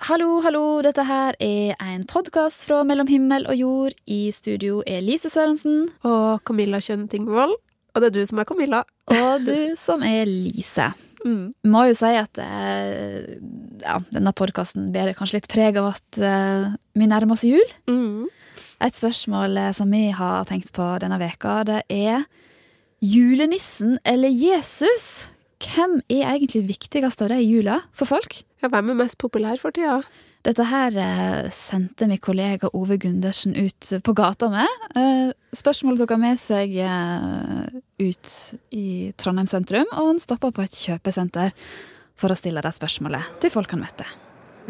Hallo, hallo, dette her er en podkast fra Mellom himmel og jord. I studio er Lise Sørensen. Og Camilla Kjønn Tingvold. Og det er du som er Camilla. Og du som er Lise. Mm. Må jo si at eh, ja, denne podkasten bærer kanskje litt preg av at uh, vi nærmer oss jul. Mm. Et spørsmål som vi har tenkt på denne veka, det er julenissen eller Jesus? Hvem er egentlig viktigst av de i jula for folk? Ja, hvem er mest populær for tida? Dette her eh, sendte min kollega Ove Gundersen ut på gata med. Eh, spørsmålet tok han med seg eh, ut i Trondheim sentrum, og han stoppa på et kjøpesenter for å stille det spørsmålet til folk han møtte.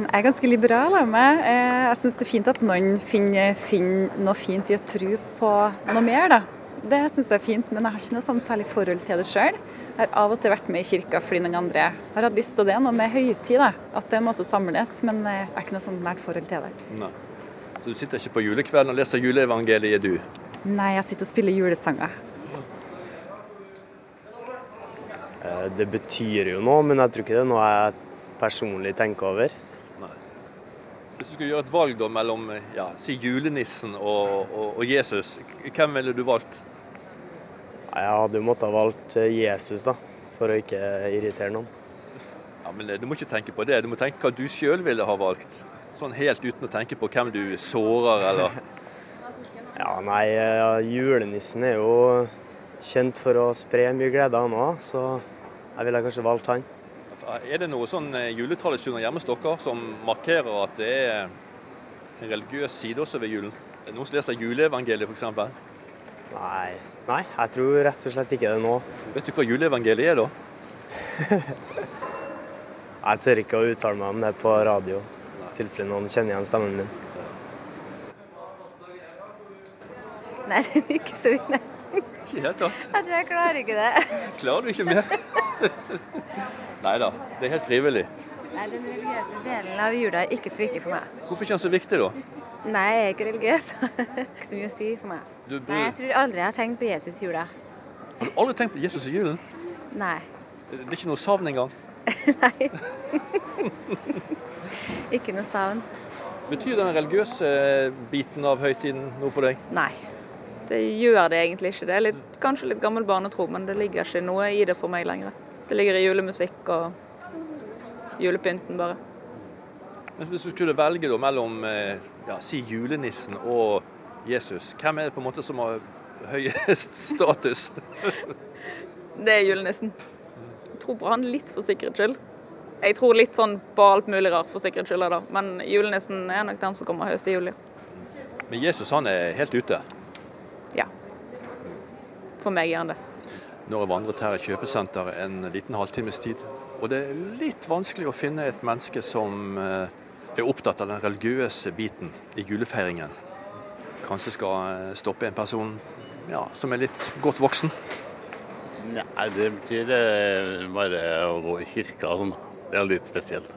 Jeg er ganske liberal av meg. Eh, Jeg syns det er fint at noen finner, finner noe fint i å tro på noe mer. da. Det syns jeg er fint, men jeg har ikke noe sånn særlig forhold til det sjøl. Jeg har av og til vært med i kirka fordi noen andre har hatt lyst, til det noe med høytid. da. At det er en måte å samles, men eh, jeg har ikke noe sånn nært forhold til det. Nei. Så du sitter ikke på julekvelden og leser juleevangeliet, du? Nei, jeg sitter og spiller julesanger. Eh, Det betyr jo noe, men jeg tror ikke det er noe jeg personlig tenker over. Nei. Hvis du skulle gjøre et valg da mellom ja, si julenissen og, og, og Jesus, hvem ville du valgt? Jeg hadde jo måttet ha valgt eh, Jesus, da, for å ikke irritere noen. Ja, men eh, Du må ikke tenke på det, du må tenke hva du sjøl ville ha valgt. Sånn helt uten å tenke på hvem du sårer eller Ja, nei, julenissen er jo kjent for å spre mye glede, han òg, så jeg ville kanskje valgt han. Er det noen sånn eh, juletradisjoner hjemme hos dere som markerer at det er en religiøs side også ved julen? Er det noen som leser juleevangeliet f.eks.? Nei, nei, jeg tror rett og slett ikke det nå. Vet du hva juleevangeliet er da? Jeg tør ikke å uttale meg om det på radio, i tilfelle noen kjenner igjen stemmen min. Nei, det er ikke så vidt. Ikke helt det tatt. Jeg tror jeg klarer ikke det. Klarer du ikke mer? Nei da, det er helt frivillig. Nei, Den religiøse delen av jula er ikke så viktig for meg. Hvorfor ikke den så viktig, da? Nei, jeg er ikke religiøs. ikke så mye å si for meg. Nei, Jeg tror aldri jeg har tenkt på Jesus i jula. Har du aldri tenkt på Jesus i julen? Nei. Det er ikke noe savn engang. Nei. ikke noe savn. Betyr den religiøse biten av høytiden noe for deg? Nei. Det gjør det egentlig ikke. Det er litt, kanskje litt gammel barnetro, men det ligger ikke noe i det for meg lenger. Det ligger i julemusikk og julepynten, bare. Men Hvis du skulle velge mellom eh, ja, si julenissen og Jesus, hvem er det på en måte som har høyest status? Det er julenissen. Jeg tror bare han litt for sikkerhets skyld. Jeg tror litt sånn på alt mulig rart for sikkerhets skyld, da. men julenissen er nok den som kommer høyest i juli. Men Jesus han er helt ute. Ja. For meg er han det. Nå har jeg vandret her i kjøpesenteret en liten halvtimes tid. Og det er litt vanskelig å finne et menneske som eh, er opptatt av den religiøse biten i julefeiringen. Kanskje skal eh, stoppe en person ja, som er litt godt voksen. Nei, det betyr bare å gå i kirka og sånn. Det er litt spesielt.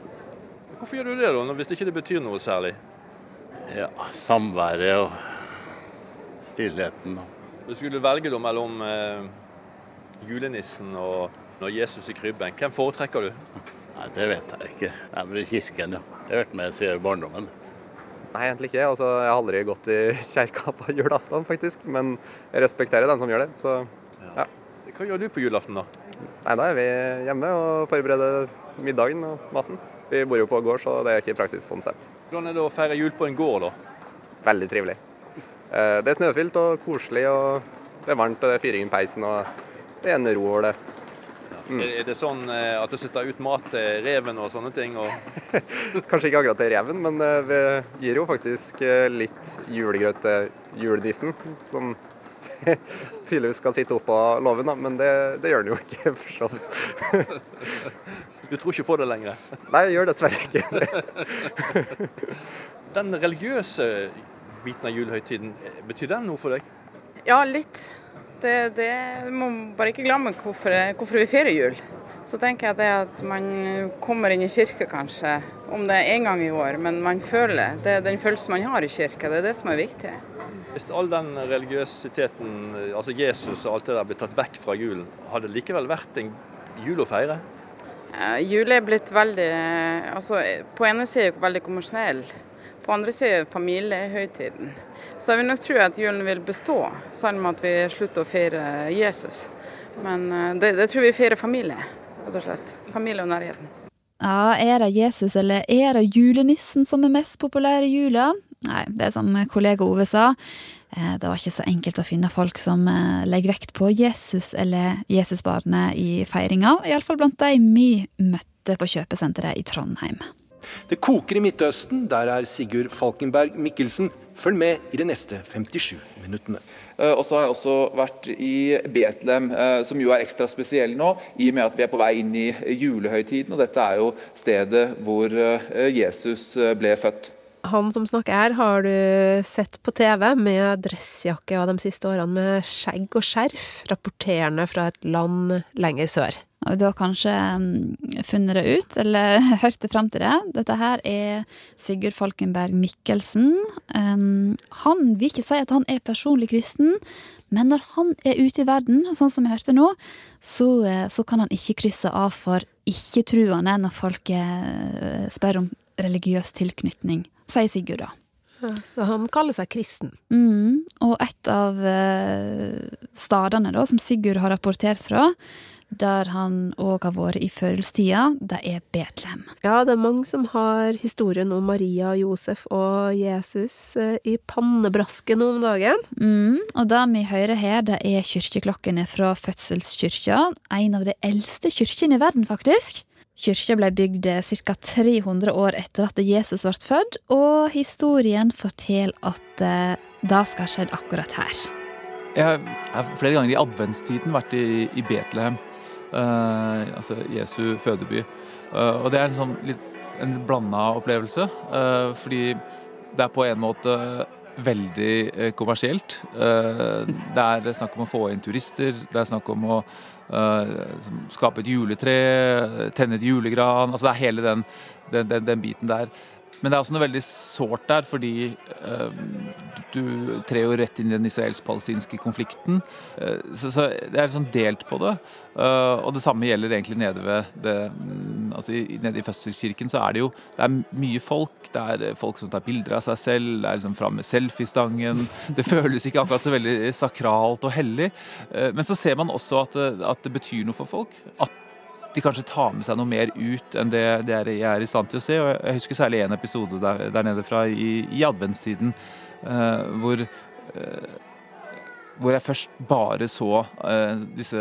Hvorfor gjør du det, da, hvis det ikke betyr noe særlig? Ja, samværet og stillheten. Du skulle velge da mellom eh, julenissen og når Jesus i krybben, hvem foretrekker du? Nei, det vet jeg ikke. Det er kirken, ja. Det har vært med siden barndommen. Nei, egentlig ikke. Altså, jeg har aldri gått i kjerka på julaften, faktisk. Men jeg respekterer den som gjør det. Så ja. Hva gjør du på julaften, da? Nei, da er vi hjemme og forbereder middagen og maten. Vi bor jo på gård, så det er ikke praktisk sånn sett. Hvordan er det å feire jul på en gård, da? Veldig trivelig. Eh, Det er snøfylt og koselig, og det er varmt, og det er fyring i peisen, og det er en ro over det. Er er det sånn eh, at du setter ut mat til reven og sånne ting? Og... Kanskje ikke akkurat til reven, men eh, vi gir jo faktisk eh, litt julegrøt til julenissen, som tydeligvis skal sitte oppå låven. Men det, det gjør den jo ikke, for så vidt. Du tror ikke på det lenger? Nei, jeg gjør dessverre ikke det. Den religiøse biten av julehøytiden, eh, betyr den noe for deg? Ja, litt. Det, det må bare ikke glemme hvorfor, hvorfor vi feirer jul. Så tenker jeg det at man kommer inn i kirke, kanskje, om det er én gang i år, men man føler det den følelsen man har i kirka. Det er det som er viktig. Hvis all den religiøsiteten, altså Jesus og alt det der, blir tatt vekk fra julen, har det likevel vært en jul å feire? Eh, Jul er blitt veldig altså På ene side veldig kommersjonell, på andre siden er det familiehøytiden. Så jeg vil nok tro at julen vil bestå, selv om at vi slutter å feire Jesus. Men eh, det, det tror vi feirer familie, rett og slett. Familie og nærheten. Ja, er det Jesus eller er det julenissen som er mest populær i jula? Nei, det er som kollega Ove sa. eh, Det var ikke så enkelt å finne folk som eh, legger vekt på Jesus eller Jesusbarnet i feiringa. Iallfall blant de vi møtte på kjøpesenteret i Trondheim. Det koker i Midtøsten. Der er Sigurd Falkenberg Mikkelsen. Følg med i de neste 57 minuttene. Eh, Og så har jeg også vært i Betlehem, eh, som jo er ekstra spesiell nå, i og med at vi er på vei inn i julehøytiden. Og dette er jo stedet hvor eh, Jesus ble født. Han som snakker her, har du sett på TV med dressjakke og de siste årene med skjegg og skjerf, rapporterende fra et land lenger sør. Og har kanskje mm, funnet det ut, eller hørt det fram til det. Dette her er Sigurd Falkenberg Mikkelsen. Um, han vil ikke si at han er personlig kristen, men når han er ute i verden, sånn som vi hørte nå, så, eh, så kan han ikke krysse av for ikke-truende når folk eh, spør om religiøs tilknytning, sier Sigurd da. Så han kaller seg kristen. Mm, og et av eh, stedene som Sigurd har rapportert fra, der han òg har vært i førjulstida, det er Betlehem. Ja, det er mange som har historien om Maria, Josef og Jesus eh, i pannebrasken om dagen. Mm, og det vi hører her, det er kirkeklokkene fra fødselskirka, En av de eldste kirkene i verden, faktisk. Kyrkja ble bygd ca. 300 år etter at Jesus ble født, og historien forteller at eh, det skal ha skjedd akkurat her. Jeg har flere ganger i adventstiden vært i, i Betlehem, eh, altså Jesu fødeby. Eh, og det er en litt en blanda opplevelse, eh, fordi det er på en måte veldig eh, kommersielt. Eh, det er snakk om å få inn turister, det er snakk om å eh, skape et juletre, tenne et julegran. Altså det er hele den, den, den, den biten der. Men det er også noe veldig sårt der, fordi uh, du trer jo rett inn i den israelsk-palestinske konflikten. Uh, så, så det er sånn delt på det. Uh, og det samme gjelder egentlig nede ved det, um, altså nede i Fødselskirken så er det jo det er mye folk. Det er folk som tar bilder av seg selv, det er liksom fram med selfiestangen. Det føles ikke akkurat så veldig sakralt og hellig. Men så ser man også at det, at det betyr noe for folk. At de kanskje tar med seg noe mer ut enn det, det er, jeg er i stand til å se. Og jeg husker særlig en episode der, der nede fra i, i adventstiden uh, hvor, uh, hvor jeg først bare så eh, disse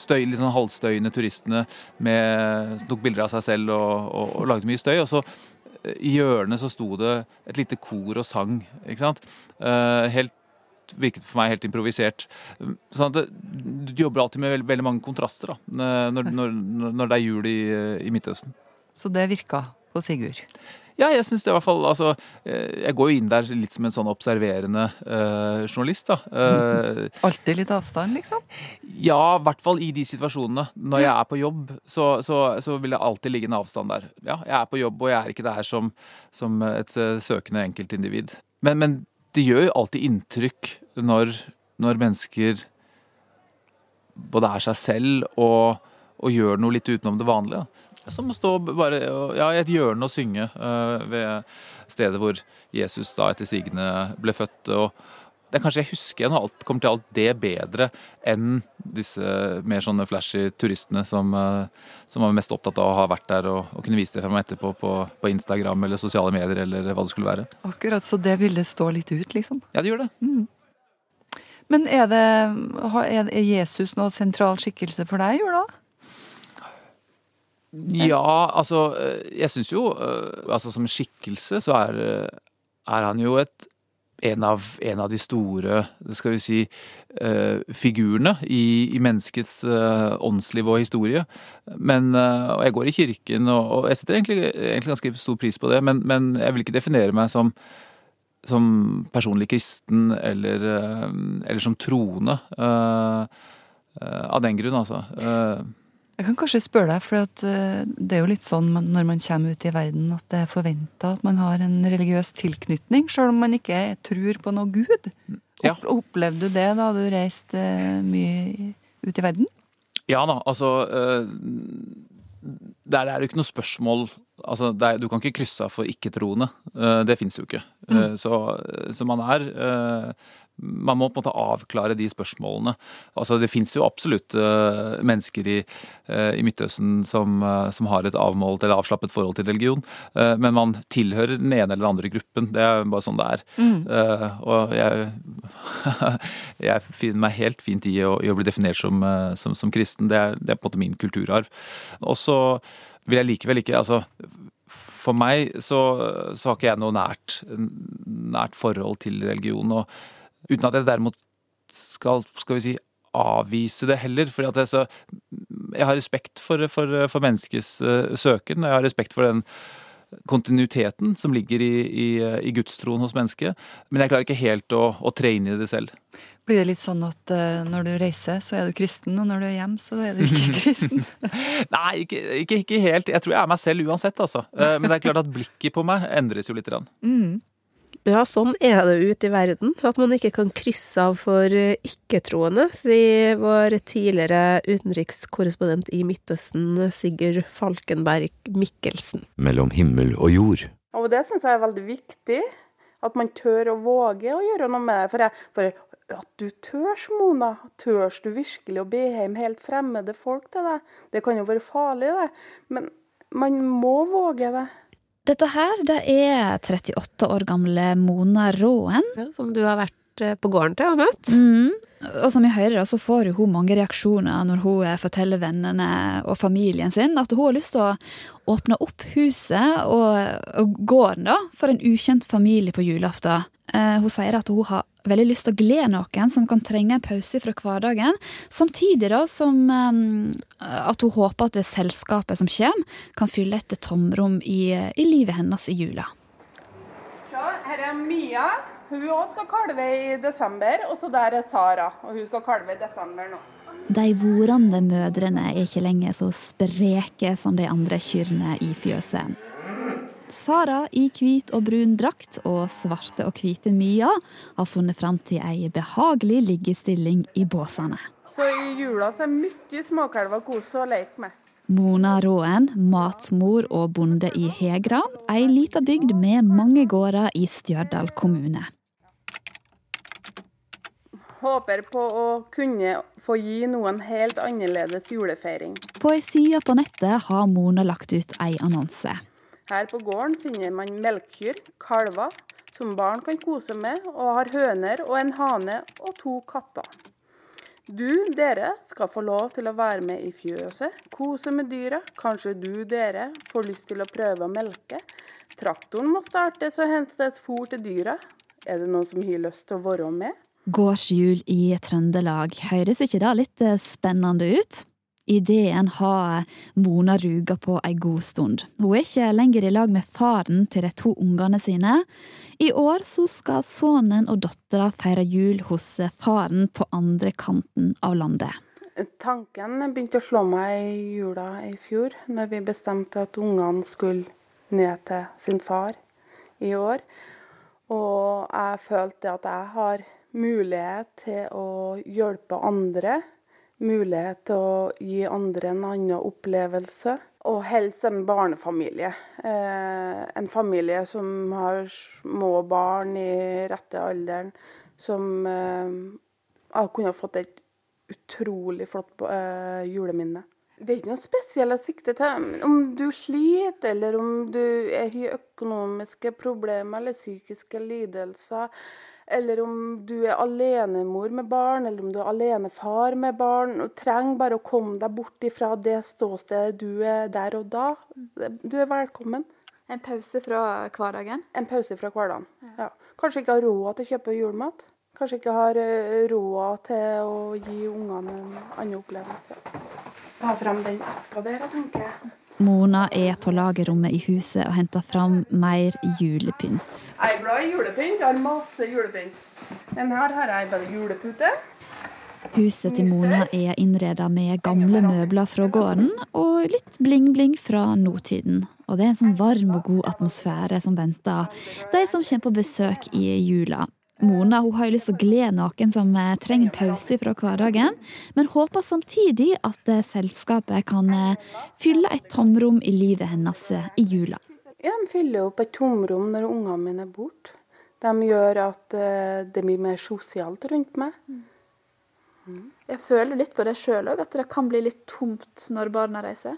støy, litt sånn halvstøyende turistene med, som tok bilder av seg selv og, og, og lagde mye støy. Og så i hjørnet så sto det et lite kor og sang. ikke sant? Helt virket for meg helt improvisert. Sånn at Du jobber alltid med veldig, veldig mange kontraster da, når, når, når det er jul i, i Midtøsten. Så det virka på Sigurd? Ja, jeg synes det i hvert fall altså, Jeg går jo inn der litt som en sånn observerende uh, journalist. da. Uh, Alltid litt avstand, liksom? Ja, i hvert fall i de situasjonene. Når jeg er på jobb, så, så, så, vil det alltid ligge en avstand der. Ja, jeg er på jobb, og jeg er ikke der som, som et søkende enkeltindivid. Men, men det gjør jo alltid inntrykk når, når mennesker både er seg selv og, og, gjør noe litt utenom det vanlige. Som å stå bare ja, i et hjørne og synge uh, ved stedet hvor Jesus da etter sigende ble født. og det er kanskje jeg husker når alt kommer til alt det bedre enn disse mer sånne flashy turistene som, uh, som var mest opptatt av å ha vært der og, og kunne vise det frem etterpå på, på, Instagram eller sosiale medier eller hva det skulle være. Akkurat, så det ville stå litt ut, liksom? Ja, det gjør det. Mm. Men er, det, er Jesus noe sentral skikkelse for deg jula? Ja, altså Jeg syns jo altså Som skikkelse så er, er han jo et en av, en av, de store skal vi si, uh, figurene i, i menneskets uh, åndsliv og historie. Men, uh, og Jeg går i kirken, og, og jeg setter egentlig, egentlig, ganske stor pris på det, men, men jeg vil ikke definere meg som, som personlig kristen eller, eller som troende. av den grunn, altså. Jeg kan kanskje spørre deg, for det er jo litt sånn når man kommer ut i verden at det er forventa at man har en religiøs tilknytning, sjøl om man ikke tror på noe gud. Ja. Opplevde du det da du reiste mye ut i verden? Ja da, altså der er det jo ikke noe spørsmål altså er, Du kan ikke krysse av for ikke-troende. Det fins jo ikke. Mm. så, så, man er man må på en måte avklare de spørsmålene. Altså, det fins jo absolutt uh, mennesker i, uh, i Midtøsten som, uh, som, har et avmålt eller avslappet forhold til religion, men man tilhører den ene eller den andre gruppen. Det er bare sånn det er. Mm. og jeg, jeg, finner meg helt fint i å, i å bli definert som, som, som kristen. Det er, det er, på en måte min kulturarv. Og så vil jeg likevel ikke altså for meg så, så, har ikke jeg noe nært, nært forhold til religion. og Uten at jeg derimot skal, skal vi si, avvise det heller. For jeg, så, jeg har respekt for, for, for menneskets uh, søken, og jeg har respekt for den kontinuiteten som ligger i, i, i gudstroen hos mennesket. Men jeg klarer ikke helt å, å tre inn i det selv. Blir det litt sånn at uh, når du reiser, så er du kristen, og når du er hjemme, så er du ikke kristen? Nei, ikke, ikke, ikke, helt. Jeg tror jeg er meg selv uansett, altså. Uh, men det er klart at blikket på meg endres jo lite grann. Mm. Ja, sånn er det ute i verden. At man ikke kan krysse av for eh, ikke-troende, sier vår tidligere utenrikskorrespondent i Midtøsten, Sigurd Falkenberg Mikkelsen. Mellom himmel og jord. Og det syns jeg er veldig viktig. At man tør å våge å gjøre noe med det. For, jeg, for at du tørs, Mona. Tørs du virkelig å be hjem helt fremmede folk til deg? Det kan jo være farlig, det. Men man må våge det. Dette her, det er 38 år gamle Mona Råen. Ja, som du har vært eh, på gården til og møtt. Mm. Og som vi hører, så får hun mange reaksjoner når hun eh, forteller vennene og familien sin at hun har lyst til å åpne opp huset og, og gården da, for en ukjent familie på julaften. Eh, hun sier at hun har veldig lyst til å glede noen som kan trenge en pause fra hverdagen. Samtidig da som um, at hun håper at det selskapet som kommer, kan fylle et tomrom i, i livet hennes i jula. Så, her er Mia. Hun òg skal kalve i desember. Og så der er Sara. Og hun skal kalve i desember nå. De vorende mødrene er ikke lenger så spreke som de andre kyrne i fjøset. Sara i hvit og brun drakt og svarte og hvite Mia har funnet fram til ei behagelig liggestilling i båsene. Så i jula så er mye småkalver å kose og leke med. Mona Råen, matmor og bonde i Hegra, ei lita bygd med mange gårder i Stjørdal kommune. Håper på å kunne få gi noen helt annerledes julefeiring. På ei side på nettet har Mona lagt ut ei annonse. Her på gården finner man melkkyr, kalver, som barn kan kose med, og har høner og en hane og to katter. Du, dere, skal få lov til å være med i fjøset, kose med dyra. Kanskje du, dere, får lyst til å prøve å melke. Traktoren må startes og hentes fôr til dyra. Er det noen som har lyst til å være med? Gårdshjul i Trøndelag, høres ikke det litt eh, spennende ut? Ideen har Mona ruga på ei god stund. Hun er ikke lenger i lag med faren til de to ungene sine. I år så skal sønnen og dattera feire jul hos faren på andre kanten av landet. Tanken begynte å slå meg i jula i fjor, når vi bestemte at ungene skulle ned til sin far i år. Og jeg følte at jeg har mulighet til å hjelpe andre mulighet til å gi andre en annen opplevelse. Og helst en barnefamilie. Eh, en familie som har små barn i rette alderen. Som eh, har kunnet fått et utrolig flott eh, juleminne. Det er ikke noe spesielt jeg sikter til. Om du sliter, eller om du har økonomiske problemer eller psykiske lidelser eller om du er alenemor med barn, eller om du er alenefar med barn. og trenger bare å komme deg bort ifra det ståstedet du er der og da. Du er velkommen. En pause fra hverdagen? En pause fra hverdagen, ja. Kanskje ikke har råd til å kjøpe julemat. Kanskje ikke har eh, råd til å gi ungene en annen opplevelse. Ta frem den eska der, tenker jeg. Mona er på lagerrommet i huset og henter fram mer julepynt. Jeg er glad i julepynt. Jeg har masse julepynt. Den her har jeg bare julepute. Huset til Mona er innreda med gamle møbler fra gården og litt bling-bling fra nåtiden. Og det er en sånn varm og god atmosfære som venter de som kommer på besøk i jula. Mona hun har jo lyst til å glede noen som eh, trenger pause fra hverdagen, men håper samtidig at eh, selskapet kan eh, fylle et tomrom i livet hennes i jula. Ja, De fyller opp et tomrom når ungene mine er borte. De gjør at det blir mer sosialt rundt meg. Jeg føler litt på det sjøl òg, at det kan bli litt tomt når barna reiser.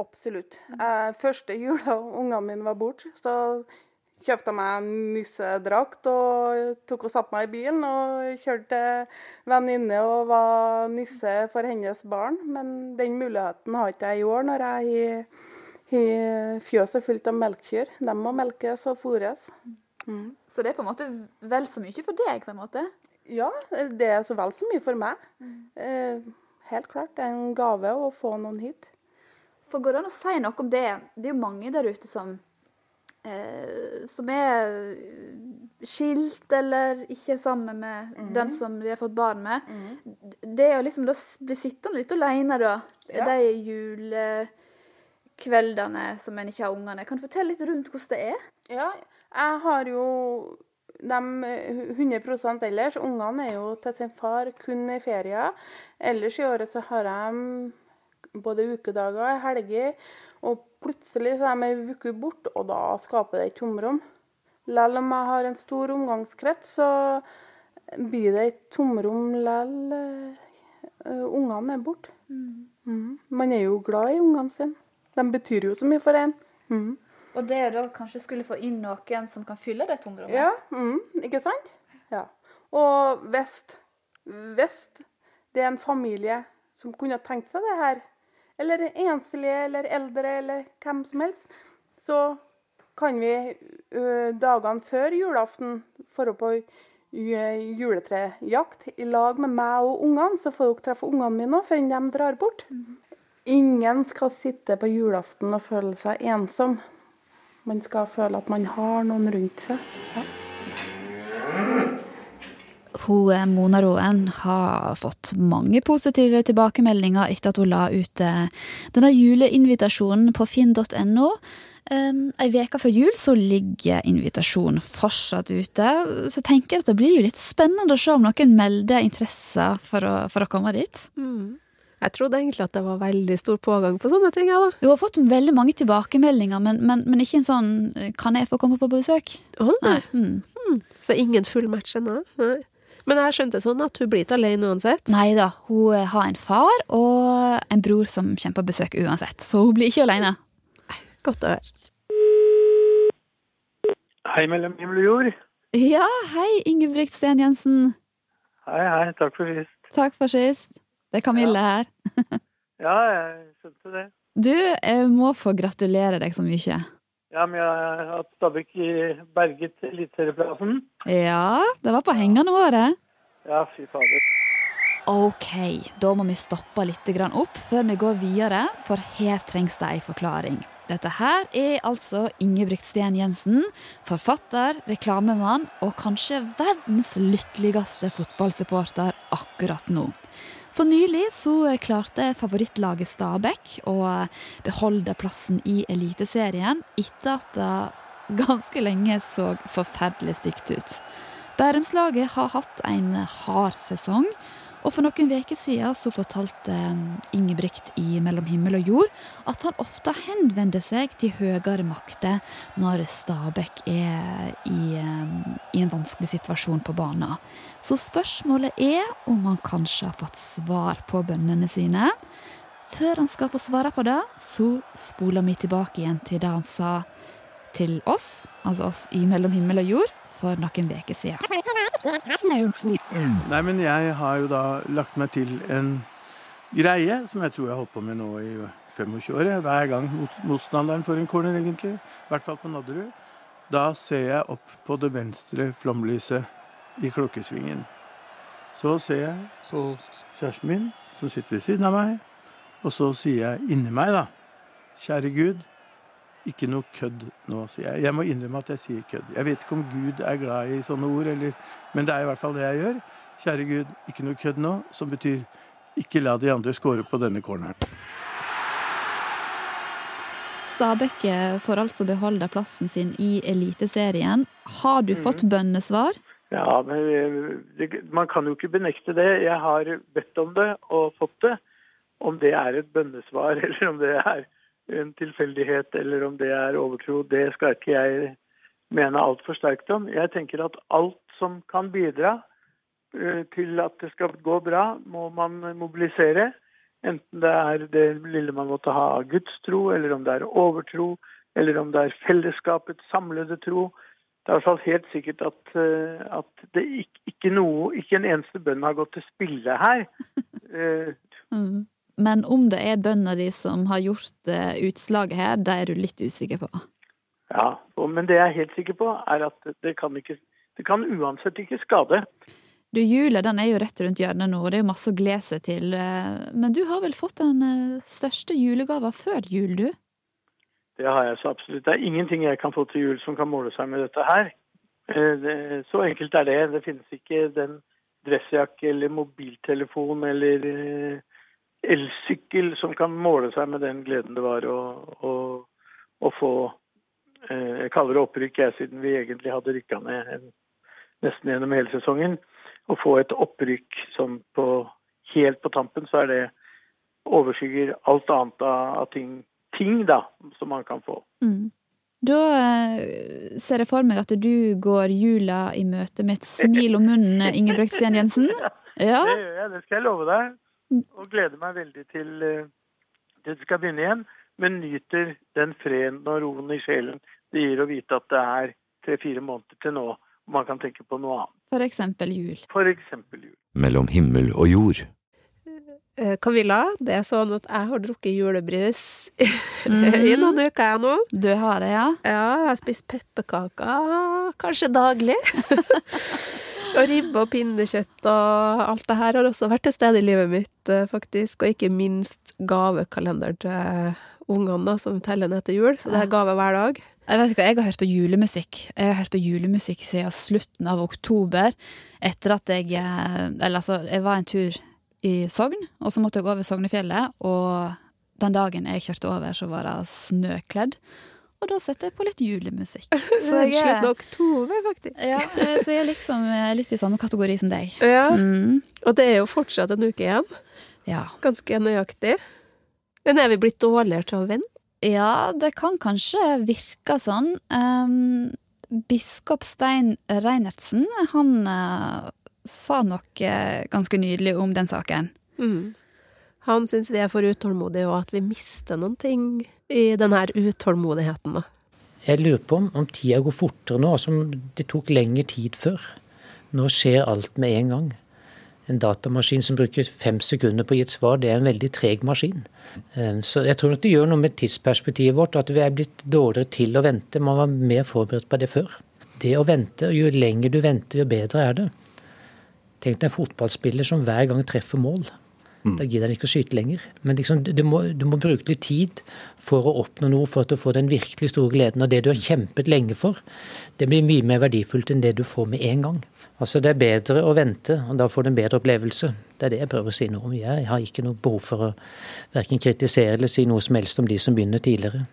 Absolutt. Første jula ungene mine var borte, så kjøpte meg en nissedrakt og tok og satte meg i bilen og kjørte til venninne og var nisse for hennes barn. Men den muligheten har ikke jeg i år når jeg har- fjøset fullt av melkekyr. De må melkes og fôres. Mm. Så det er på en måte vel så mye for deg, på en måte? Ja, det er så vel så mye for meg. Eh, helt klart. Det er en gave å få noen hit. For går det an å si noe om det? Det er jo mange der ute som som er skilt eller ikke sammen med den som de har fått barn med. Det å liksom da bli sittende litt alene, da. Ja. De julekveldene som en ikke har ungene. Kan du fortelle litt rundt hvordan det er? Ja, jeg har jo de eh, 100 ellers. Ungene er jo til sin far kun i ferier. Ellers i året så har de både ukedager og helger. Og plutselig så er de ei uke borte, og da skaper det et tomrom. Selv om jeg har en stor omgangskrets, så blir det et tomrom lell eh, ungene er borte. Mm. Man er jo glad i ungene sine. De betyr jo så mye for en. Mm. Og det å da kanskje skulle få inn noen som kan fylle det tomrommet? Ja, mm, ikke sant? Ja. Og hvis, hvis det er en familie som kunne tenkt seg det her, eller enslige eller eldre eller hvem som helst, så kan vi dagene før julaften dra på juletrejakt i lag med meg og ungene, så får dere treffe ungene mine òg før de drar bort. Ingen skal sitte på julaften og føle seg ensom. Man skal føle at man har noen rundt seg. Ja. Hun, eh, Mona Roen har fått mange positive tilbakemeldinger etter at hun la ut eh, denne juleinvitasjonen på finn.no. Um, ei uke før jul så ligger invitasjonen fortsatt ute. Så jeg tenker at det blir jo litt spennende å se om noen melder interesse for å, for å komme dit. Mm. Jeg trodde egentlig at det var veldig stor pågang på sånne ting. Ja, da. Hun har fått veldig mange tilbakemeldinger, men, men, men ikke en sånn 'kan jeg få komme på besøk'? Å, nei. Mm. Mm. Så ingen full match ennå? Nei. Men jeg skjønte sånn at hun blir ikke alene uansett? Nei da, hun eh, har en far og en bror som kommer på besøk uansett, så hun blir ikke alene. Godt å høre. Hei mellom himmel og jord. Ja, hei Ingebrigt Sten Jensen. Hei, hei. Takk for sist. Takk for sist. Det er Kamille her. Ja, jeg skjønte det. Du, jeg må få gratulere deg så mye. Ja, men jeg har hatt Stabæk i berget eliteserieplassen. Ja, det var på hengende håret. Ja, fy fader. Ok, da må vi stoppe litt opp før vi går videre, for her trengs det ei forklaring. Dette her er altså Ingebrigt Sten Jensen, forfatter, reklamemann og kanskje verdens lykkeligste fotballsupporter akkurat nå. For nylig så klarte favorittlaget Stabæk å beholde plassen i Eliteserien etter at det ganske lenge så forferdelig stygt ut. Bærumslaget har hatt en hard sesong, og for noen uker siden så fortalte Ingebrigt i Mellom himmel og jord at han ofte henvender seg til høyere makter når Stabæk er i, i en vanskelig situasjon på banen. Så spørsmålet er om han kanskje har fått svar på bønnene sine. Før han skal få svare på det, så spoler vi tilbake igjen til det han sa til oss, altså oss i Mellom himmel og jord, for noen uker siden. Nei, men jeg har jo da lagt meg til en greie som jeg tror jeg har holdt på med nå i 25 år. Hver gang motstanderen får en corner, egentlig. I hvert fall på Nadderud. Da ser jeg opp på det venstre flomlyset i klokkesvingen. Så ser jeg på kjæresten min, som sitter ved siden av meg, og så sier jeg inni meg, da Kjære Gud, ikke noe kødd nå, sier jeg. Jeg må innrømme at jeg sier kødd. Jeg vet ikke om Gud er glad i sånne ord, eller, men det er i hvert fall det jeg gjør. Kjære Gud, ikke noe kødd nå, som betyr ikke la de andre score på denne corneren. Stabæk får altså beholde plassen sin i Eliteserien. Har du fått bønnesvar? Ja, men eh, det, man kan jo ikke benekte det. Jeg har bedt om det og fått det. Om det er et bønnesvar, eller om det er en tilfeldighet, eller om det er overtro, det skal ikke jeg mene altfor sterkt om. Jeg tenker at alt som kan bidra eh, til at det skal gå bra, må man mobilisere. Enten det er det lille man måtte ha av gudstro, eller om det er overtro, eller om det er fellesskapets samlede tro. Det er i hvert fall helt sikkert at, eh, at det ikke, ikke, noe, ikke en eneste bønn har gått til spille her. Men om det er bøndene de som har gjort eh, utslaget her, det er du litt usikker på. Ja, men det jeg er helt sikker på, er at det kan, ikke, det kan uansett ikke skade. Du, Jula den er jo rett rundt hjørnet nå, og det er jo masse å glede seg til. eh, Men du har vel fått den eh, største julegava før jul, du? Det har jeg så absolutt. Det er ingenting jeg kan få til jul som kan måle seg med dette her. Så enkelt er det. Det finnes ikke den dressjakke eller mobiltelefon eller elsykkel som kan måle seg med den gleden det var å, å, å få eh, Jeg kaller det opprykk, jeg, siden vi egentlig hadde rykka ned en, nesten gjennom hele sesongen. Å få et opprykk som på helt på tampen, så er det overskygger alt annet av, av ting, ting da, som man kan få. Mm. Da eh, ser jeg for meg at du går jula i møte med et smil om munnen, Ingebrigtsen Jensen. Ja. Det gjør jeg, det skal jeg love deg. Og gleder meg veldig til eh, det skal begynne igjen. Men nyter den freden og roen i sjelen det gir å vite at det er tre-fire måneder til nå, man kan tenke på noe annet. For eksempel jul. For eksempel jul. Mellom himmel og jord. Eh, Camilla, det er sånn at jeg har drukket julebrus mm. i noen uker jeg nå. Du har det, ja? Ja, jeg har spist pepperkaker kanskje daglig. og ribbe og pinnekjøtt og alt det her har også vært til stede i livet mitt, eh, faktisk. Og ikke minst gavekalenderen til ungene, da, som teller ned til jul. Så det er gave hver dag. Jeg vet ikke, jeg har hørt på julemusikk. Jeg har hørt på julemusikk siden slutten av oktober. Etter at jeg eh, Eller altså, jeg var en tur i Sogn, og så måtte jeg over Sognefjellet. Og den dagen jeg kjørte over, så var det snøkledd. Og da setter jeg på litt julemusikk. Så jeg er, oktober, faktisk. ja, eh, så jeg er liksom eh, litt i samme kategori som deg. Ja, Mm. og det er jo fortsatt en uke igjen. Ja. Ganske nøyaktig. Men er vi blitt dårligere til å vente? Ja, det kan kanskje virke sånn. Um, biskop Stein Reinertsen, han uh, sa noe ganske nydelig om den saken. Mm. Han syns vi er for utålmodige, og at vi mister noen ting i denne utålmodigheten, da. Jeg lurer på om, om tida går fortere nå, som det tok lengre tid før. Nå skjer alt med en gang. En datamaskin som bruker fem sekunder på å gi et svar, det er en veldig treg maskin. Eh, Så jeg tror nok det gjør noe med tidsperspektivet vårt, at vi er blitt dårligere til å vente. Man var mer forberedt på det før. Det å vente, jo lenger du venter, jo bedre er det. Tenk deg en fotballspiller som hver gang treffer mål. Da gidder han ikke å skyte lenger. Men liksom, du, må, du må bruke litt tid for å oppnå noe, for at du får den virkelig store gleden. Og det du har kjempet lenge for, det blir mye mer verdifullt enn det du får med en gang. Altså Det er bedre å vente, og da får du en bedre opplevelse. Det er det jeg prøver å si noe om. Jeg har ikke noe behov for å verken kritisere eller si noe som helst om de som begynner tidligere.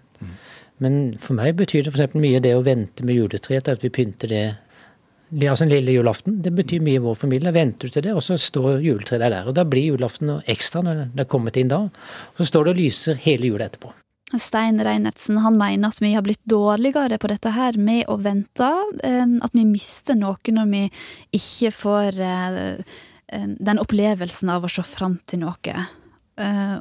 Men for meg betyr det f.eks. mye det å vente med juletreet, at vi pynter det Altså en lille julaften. Det betyr mye i vår familie. Venter du til det, og så står juletreet der. Og da blir julaften ekstra når det er kommet inn da. Og så står det og lyser hele jula etterpå. Stein Reinertsen han mener at vi har blitt dårligere på dette her med å vente. eh, At vi mister noe når vi ikke får eh, eh, den opplevelsen av å se fram til noe.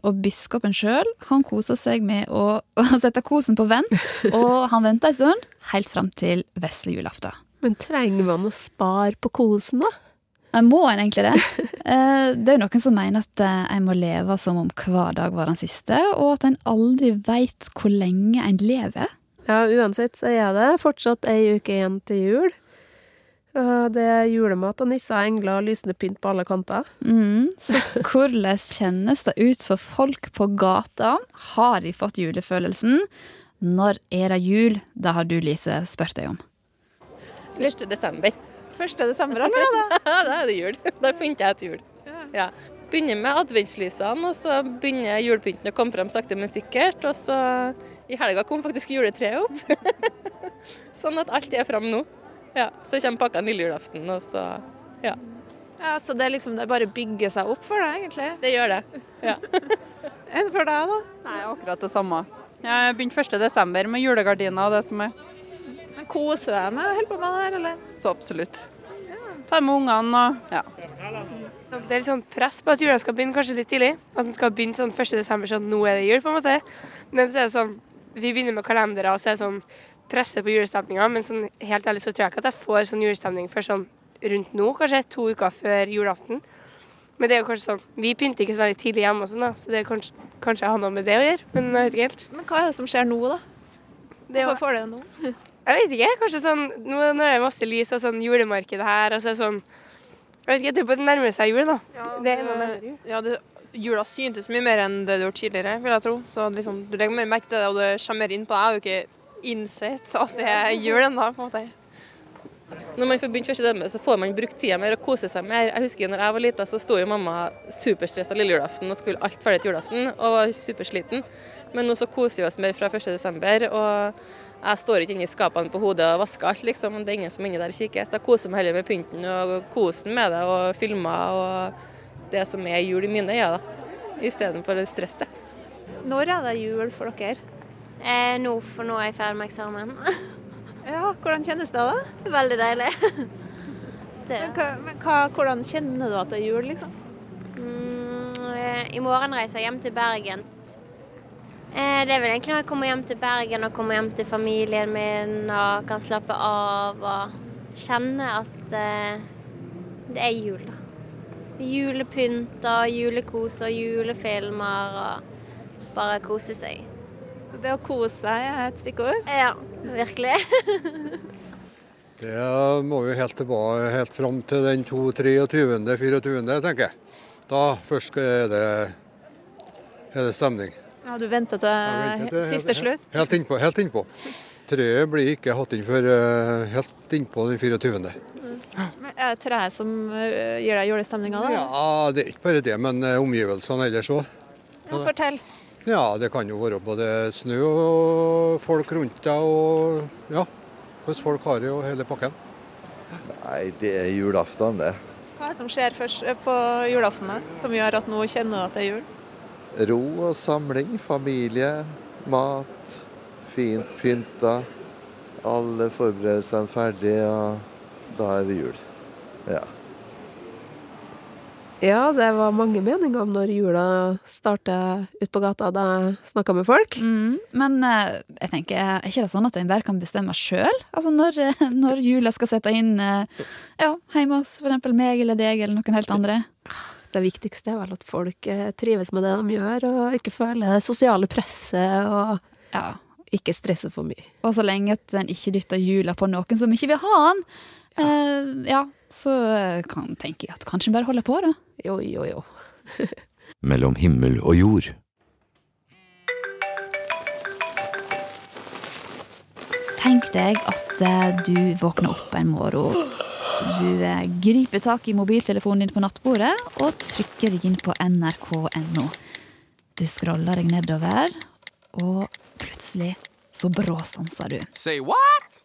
Og biskopen sjøl, han koser seg med å sette kosen på vent, og han venter en stund, helt fram til vesle julaften. Men trenger man å spare på kosen, da? Jeg Må en egentlig det? Eh, Det er jo noen som mener at eh, en må leve som om hver dag var den siste, og at en aldri veit hvor lenge en lever. Ja, uansett så er det fortsatt ei uke igjen til jul. Det er julemat og nisser, engler og lysende pynt på alle kanter. Mm, så hvordan kjennes det ut for folk på gata? Har de fått julefølelsen? Når er det jul? Det har du, Lise, spurt deg om. 1. desember. 1. desember? Ja, da er det jul. Da pynter jeg til jul. Ja. Begynner med adventslysene, og så begynner julepynten å komme frem sakte, men sikkert. Og så i helga kom faktisk juletreet opp. sånn at alt er fram nå. Ja, Så kommer pakkene lille julaften, og så ja. Ja, Så det er liksom det bare bygger seg opp for deg, egentlig? Det gjør det. Ja. Enn for deg, da? Nei, akkurat det samme. Jeg begynte 1.12. med julegardiner og det som er. Men Koser du deg med å holde på med det her, eller? Så absolutt. Ta med ungene og ja. Det er litt sånn press på at jula skal begynne kanskje litt tidlig. At den skal begynne sånn 1. desember, sånn at nå er det jul, på en måte. Men så er det sånn, vi begynner med kalendere, og så er det sånn presset på julestemninga. Men sånn, helt ærlig så tror jeg ikke at jeg får sånn julestemning før sånn rundt nå, kanskje to uker før julaften. Men det er jo kanskje sånn, vi pynter ikke så veldig tidlig hjemme, og sånn da, så det er kanskje, kanskje har noe med det å gjøre. Men jeg vet ikke helt. Men hva er det som skjer nå, da? Hvorfor får du det nå? Jeg vet ikke. Kanskje sånn Nå nå er det masse lys og sånn julemarked her, og så er det sånn Jeg vet ikke, det er det nærmer seg jul, da. Ja, det er jul. Ja, det, jula syntes mye mer enn det du gjorde tidligere, vil jeg tro. Så liksom, du legger mer merke til det, og det kommer mer inn på deg. Jeg har jo ikke innsett at det er jul ennå, på en måte. Når man får begynt første dømme, så får man brukt tida mer og kose seg mer. Jeg husker når jeg var lita, så sto jo mamma superstressa lille julaften og skulle alt ferdig til julaften og var supersliten. Men nå så koser vi oss mer fra 1. desember, og jeg står ikke inne i skapene på hodet og vasker alt, liksom. Det er ingen som er inni der og kikker. Så jeg koser meg heller med pynten og kosen med det og filmer og det som er jul i mine øyne, da. Istedenfor det stresset. Når er det jul for dere? Eh, nå, for nå er jeg ferdig med eksamen. Ja, Hvordan kjennes det, da? Veldig deilig. Men, hva, men hva, hvordan kjenner du at det er jul, liksom? Mm, eh, I morgen reiser jeg hjem til Bergen. Eh, det er vel egentlig når jeg kommer hjem til Bergen og kommer hjem til familien min og kan slappe av og kjenne at eh, det er jul, da. Julepynt og julekos og julefilmer og bare kose seg. Så det å kose seg er et stikkord? Ja, virkelig. Det må vi helt tilbake helt fram til den 23.-24., tenker jeg. Da først er det, er det stemning. Ja, Du venter til Venter til- siste slutt? Helt innpå. Helt innpå. Treet blir ikke hatt inn før eh, helt innpå den 24. Men Er det treet som øh, gir deg julestemninga? Ja, det er ikke bare det, men eh, omgivelsene ellers òg. Ja, fortell. Ja, det kan jo være både snø og folk rundt deg og ja, hvordan folk har det og hele pakken. Nei, det er julaften, det. Hva er det som skjer først på julaften som gjør at nå kjenner du at det er jul? Ro og samling, familie, mat, fint pynta. Alle forberedelsene ferdige, og da er det jul. Ja. Ja, det var mange meninger om når jula starter ut på gata da jeg snakka med folk. Mm, men eh, jeg tenker, er ikke det sånn at enhver kan bestemme sjøl? Altså når, eh, når jula skal sette inn eh, ja, hjemme hos for eksempel meg eller deg eller noen helt andre? Det viktigste er vel at folk eh, trives med det de gjør, og ikke føler det sosiale presset, og ikke stresser for mye. Og så lenge at en ikke dytter jula på noen som ikke vil ha den, eh, ja, så kan, tenker jeg at kanskje bare holder på, da. Jo, jo, jo. Mellom himmel og jord. Tenk deg at eh, du våkner opp en morgen. Du eh, griper tak i mobiltelefonen din på nattbordet og trykker deg inn på nrk.no. Du scroller deg nedover, og plutselig så bråstanser du. Say what?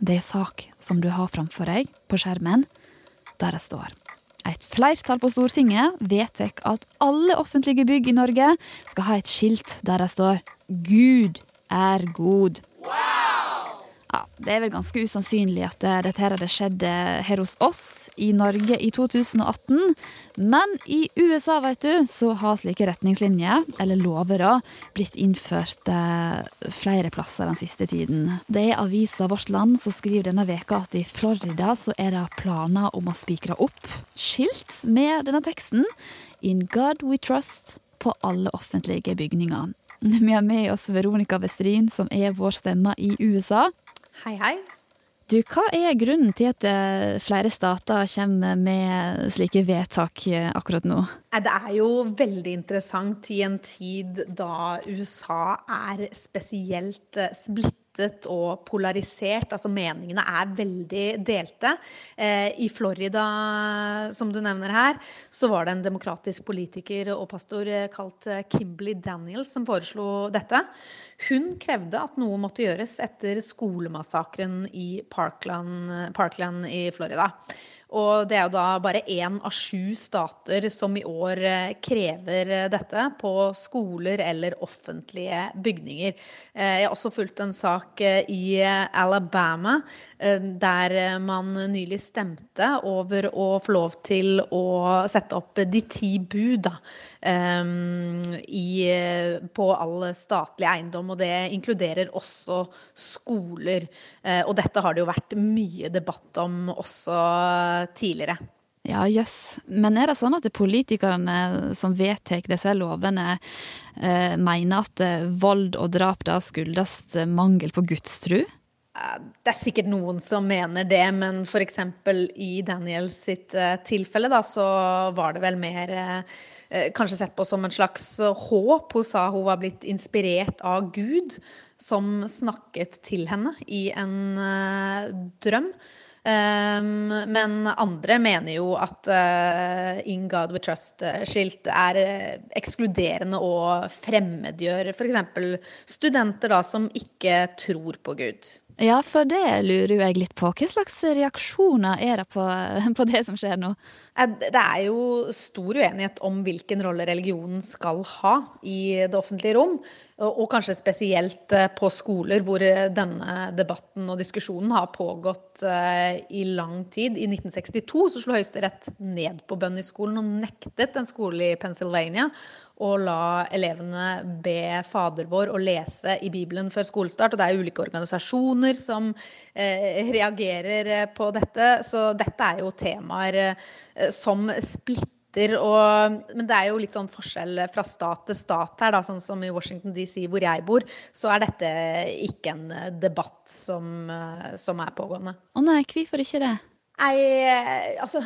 Det er sak som du har framfor deg på skjermen, der det står et flertall på Stortinget vedtar at alle offentlige bygg i Norge skal ha et skilt der det står 'Gud er god'. Det er vel ganske usannsynlig at dette her hadde skjedd eh, her hos oss i Norge i 2018. Men i USA vet du, så har slike retningslinjer, eller lover, blitt innført eh, flere plasser den siste tiden. Det er avisa Vårt Land som skriver denne veka at i Florida så er det planer om å spikre opp skilt med denne teksten In God We Trust på alle offentlige bygninger. Vi har med oss Veronica Westrin, som er vår stemme i USA. Hei, hei. Du, Hva er grunnen til at eh, flere stater kommer med slike vedtak eh, akkurat nå? Det er jo veldig interessant i en tid da USA er spesielt eh, splittet og polarisert. Altså meningene er veldig delte. Eh, I Florida, som du nevner her, så var det en demokratisk politiker og pastor eh, kalt Kimberley Daniels som foreslo dette. Hun krevde at noe måtte gjøres etter skolemassakren i Parkland, Parkland i Florida. Og det er jo da bare én av sju stater som i år eh, krever eh, dette på skoler eller offentlige bygninger. Eh, jeg har også fulgt en sak i Alabama der man nylig stemte over å få lov til å sette opp de ti bud da, i, på all statlig eiendom. Og det inkluderer også skoler. Og dette har det jo vært mye debatt om også tidligere. Ja, jøss. Yes. Men er det sånn at politikerne som vedtar disse lovene, eh, mener at eh, vold og drap da skyldes mangel på gudstru? Eh, det er sikkert noen som mener det, men f.eks. i Daniels sitt eh, tilfelle, da, så var det vel mer kanskje sett på som en slags håp. Hun sa hun var blitt inspirert av Gud, som snakket til henne i en drøm. Um, men andre mener jo at uh, In God We Trust-skilt er uh, ekskluderende og fremmedgjør f.eks. studenter da, som ikke tror på Gud. Ja, for det lurer jo jeg litt på. Hva slags reaksjoner er det på, på, det som skjer nå? Det er jo stor uenighet om hvilken rolle religionen skal ha i det offentlige rom. Og kanskje spesielt eh, på skoler hvor denne debatten og diskusjonen har pågått eh, i lang tid. I 1962 så slo Høyesterett ned på bønn i skolen og nektet en skole i Pennsylvania og la elevene be Fader vår og lese i Bibelen før skolestart. Og det er ulike organisasjoner som eh, reagerer på dette. Så dette er jo temaer eh, som splitter. Og, men det er jo litt sånn forskjell fra stat til stat her. Da, sånn som i Washington DC, hvor jeg bor, så er dette ikke en debatt som, eh, som er pågående. Å nei, hvorfor ikke det? Nei, altså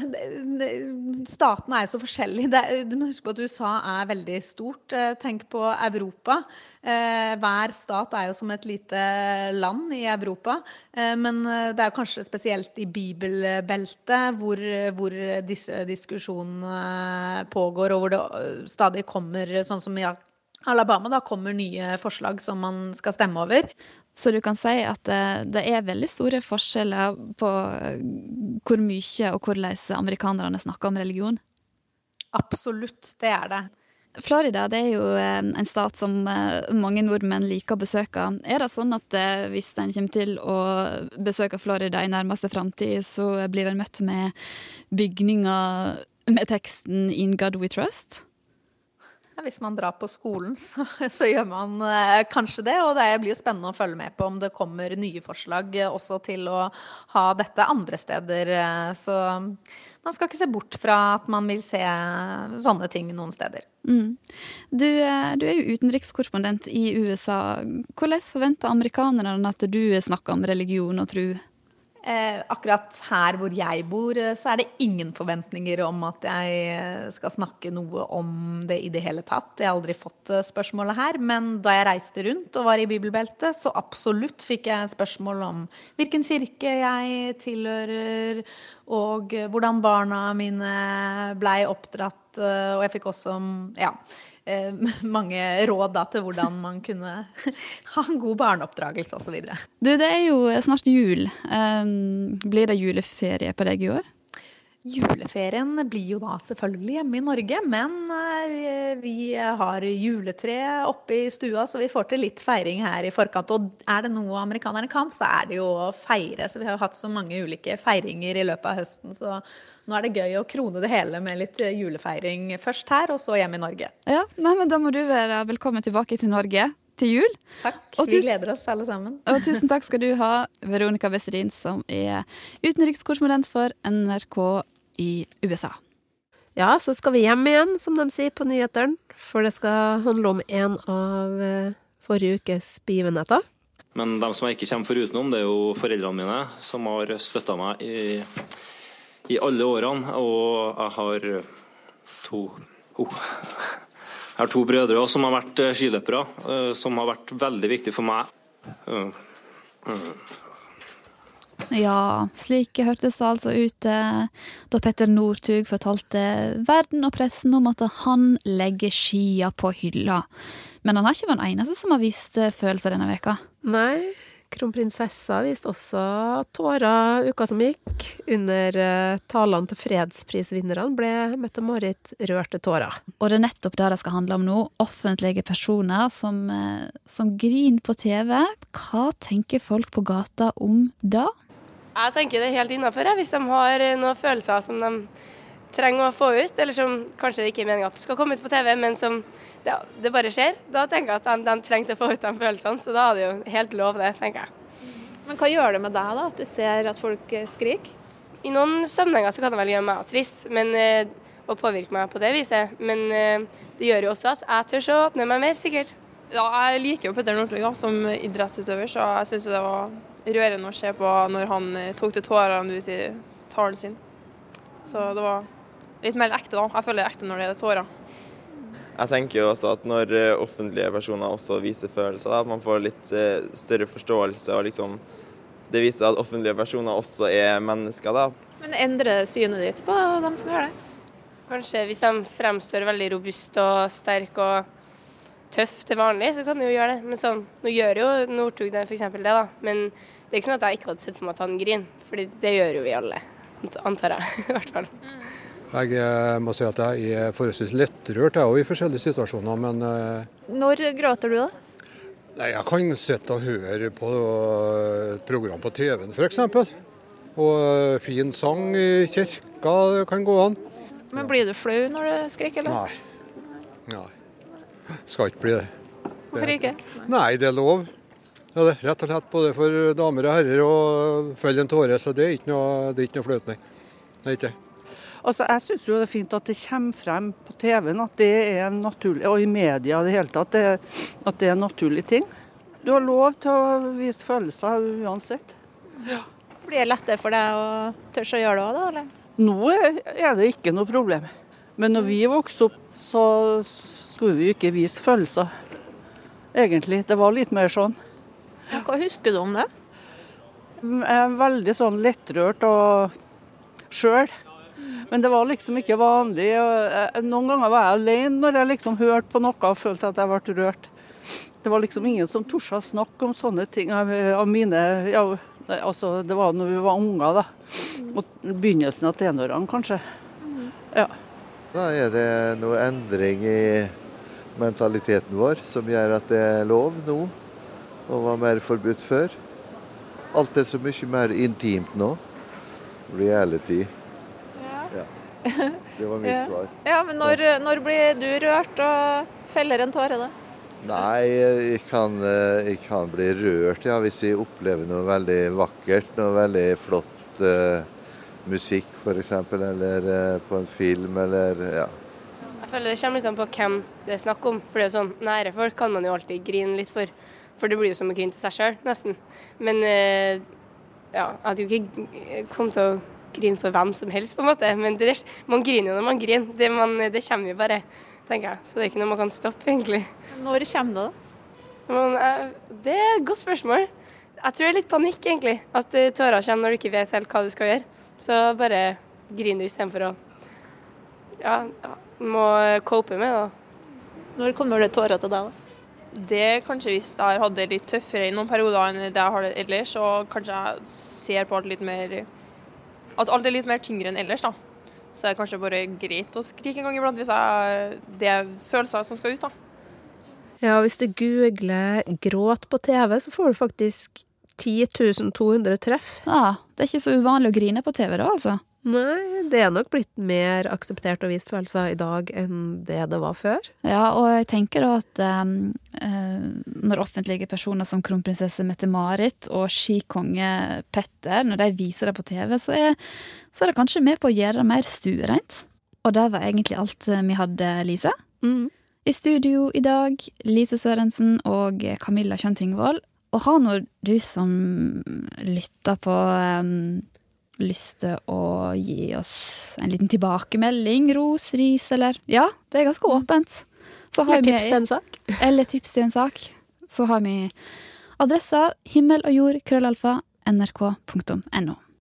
Statene er jo så forskjellige. du må huske på at USA er veldig stort. Eh, tenk på Europa. Eh, hver stat er jo som et lite land i Europa. Eh, men det er kanskje spesielt i bibelbeltet hvor, hvor disse diskusjonene pågår, og hvor det stadig kommer, sånn som i Alabama, da kommer nye forslag som man skal stemme over. Så du kan si at det, det er veldig store forskjeller på eh, hvor mye og hvordan amerikanerne snakker om religion? Absolutt, det er det. Florida det er jo eh, en stat som mange nordmenn liker å besøke. Er det sånn at hvis en kommer til å besøke Florida i nærmeste framtid, så blir en møtt med bygninger med teksten 'In God We Trust'? Hvis man drar på skolen, så, så gjør man eh, kanskje det. Og det blir jo spennende å følge med på om det kommer nye forslag eh, også til å ha dette andre steder. Eh, så man skal ikke se bort fra at man vil se sånne ting noen steder. Mm. Du, du, er jo utenrikskorrespondent i USA. Hvordan forventer amerikanerne at du snakker om religion og tro? Eh, akkurat her hvor jeg bor, eh, så er det ingen forventninger om at jeg eh, skal snakke noe om det i det hele tatt. Jeg har aldri fått eh, spørsmålet her, men da jeg reiste rundt og var i bibelbeltet, så absolutt fikk jeg spørsmål om hvilken kirke jeg tilhører, og hvordan barna mine blei oppdratt. Og jeg fikk også ja, Eh, mange råd da, til hvordan man kunne ha en god barneoppdragelse osv. Du, det er jo snart jul. Blir det juleferie på deg i år? Juleferien blir jo da selvfølgelig hjemme i Norge, men eh, vi har juletre oppe i stua, så vi får til litt feiring her i forkant. Og er det noe amerikanerne kan, så er det jo å feire. Så vi har hatt så mange ulike feiringer i løpet av høsten, så nå er det gøy å krone det hele med litt julefeiring først her, og så hjemme i Norge. Ja, nei, men Da må du være velkommen tilbake til Norge til jul. Takk. vi gleder oss alle sammen. Og tusen takk skal du ha, Veronica Westerin, som er utenrikskorrespondent for NRK i USA. Ja, så skal vi hjem igjen, som de sier på nyhetene. For det skal handle om en av eh, forrige ukes begivenheter. Men dem som jeg ikke kommer forutenom, det er jo foreldrene mine, som har støtta meg i i alle årene. Og jeg har to oh. Jeg har to brødre som har vært eh, skiløpere, eh, som har vært veldig viktige for meg. Ja, slik hørtes det altså ut eh, da Petter Northug fortalte verden og pressen om at han legger skia på hylla. Men han har ikke vært den eneste som har vist eh, følelser denne veka. Nei, kronprinsessa viste også tårer uka som gikk. Under eh, talene til fredsprisvinnerne ble Mette-Marit rørt til tårer. Og det er nettopp det det skal handle om nå. Offentlige personer som, som griner på TV. Hva tenker folk på gata om det? Jeg tenker det er helt innafor hvis de har eh, noen følelser som de trenger å få ut, eller som kanskje det ikke er meningen at skal komme ut på TV, men som det, det bare skjer. Da tenker jeg at de, de trengte å få ut de følelsene, så da er det jo helt lov det, tenker jeg. Men hva gjør det med deg, da, at du ser at folk eh, skriker? I noen sammenhenger så kan det vel gjøre meg trist, men, eh, og påvirke meg på det viset. Men det gjør jo også at jeg tør å åpne meg mer, sikkert. Ja, jeg liker jo Petter Northug som idrettsutøver, så jeg syns det var rørende å se på når han eh, tok til tårene ut i talen sin. Så det var litt mer ekte, da. Jeg føler det er ekte når det er tårer. Jeg tenker jo også at når eh, offentlige personer også viser følelser, da, at man får litt eh, større forståelse. og liksom Det viser at offentlige personer også er mennesker. da. Men endrer synet ditt på dem som gjør det? Kanskje hvis de fremstår veldig robust og sterk og tøff til vanlig, så kan du jo gjøre det. Men sånn, nå gjør jo Northug det f.eks. det, da. Men det er ikke sånn at jeg ikke hadde sett for meg at han griner, for det gjør jo vi alle. Antar jeg, i hvert fall. Jeg eh, må si at jeg er forholdsvis lettrørt jeg òg i forskjellige situasjoner, men eh, Når gråter du, da? nei, jeg kan sitte og høre på et program på TV-en f.eks. Og eh, fin sang i kirka kan gå an. Men blir du flau når du skriker, eller? Nei. Nei. Skal ikke bli det. Hvorfor ikke? Nei, det er lov. Ja, det er rett og slett både for damer og herrer å felle en tåre, så det er ikke noe, det er ikke noe flaut, nei. Det er ikke det. Altså, Jeg syns det er fint at det kommer frem på TV-en at det er en naturlig, og i media i det hele tatt, det, at det er en naturlig ting. Du har lov til å vise følelser uansett. Blir det lettere for deg å tørre å gjøre det òg, da? eller? Nå er det ikke noe problem. Men når vi vokste opp, så skulle vi ikke vise følelser. Egentlig. Det var litt mer sånn. Hva husker du om det? Jeg er veldig sånn lettrørt og sjøl. Men det var liksom ikke vanlig. eh, Noen ganger var jeg alene når jeg liksom hørte på noe og følte at jeg ble rørt. Det var liksom ingen som torde å snakke om sånne ting av, av mine ja, altså Det var når vi var unger, da. Mot begynnelsen av tenårene, kanskje. Ja. Da er det noe endring i mentaliteten vår som gjør at det er lov nå, og var mer forbudt før. Alt er så mye mer intimt nå. Reality. Ja. Det var mitt Ja. svar. Ja, men når, når blir du rørt og feller en tåre, da? Nei, jeg kan, eh, jeg kan bli rørt ja, hvis jeg opplever noe veldig vakkert. Noe veldig flott uh, musikk f.eks., eller uh, på en film, eller ja. Føler det kommer litt an på hvem det er snakk om. For det er jo sånn, nære folk kan man jo alltid grine litt for. For det blir jo som å grine til seg sjøl, nesten. Men eh, ja, jeg hadde jo ikke kommet til å grine for hvem som helst, på en måte. Men det, man griner jo når man griner. Det, man, det kommer jo bare, tenker jeg. Så det er ikke noe man kan stoppe, egentlig. Når kommer det, da? Men, eh, det er et godt spørsmål. Jeg tror det er litt panikk, egentlig. At eh, tårer kommer når du ikke vet helt hva du skal gjøre. Så bare griner du istedenfor å ja, må cope med det. da. Når kommer det tårer til deg, da? Det er kanskje hvis jeg har hatt det litt tøffere i noen perioder enn det jeg har det ellers, og kanskje jeg ser på alt litt mer At alt er litt mer tyngre enn ellers, da. Så er det kanskje bare greit å skrike en gang iblant hvis jeg, det er følelser som skal ut, da. Ja, hvis du googler 'gråt på TV', så får du faktisk 10 200 treff. Ja, Det er ikke så uvanlig å grine på TV da, altså? Nei, det er nok blitt mer akseptert å vise følelser i dag enn det det var før. Ja, og jeg tenker da at um, eh, når offentlige personer som kronprinsesse Mette-Marit og skikonge Petter, når de viser det på TV, så er, så er det kanskje med på å gjøre det mer stuereint. Og det var egentlig alt eh, vi hadde, Lise. I studio i dag, Lise Sørensen og Camilla Kjønn Tingvold. Og har nå du som lytter på um, lyst til å gi oss en liten tilbakemelding, ros, ris, eller Ja, det er ganske åpent. Så har Eller tips til en sak. Eller tips til en sak. Så har vi Adressa himmel og jord krøllalfa nrk.no.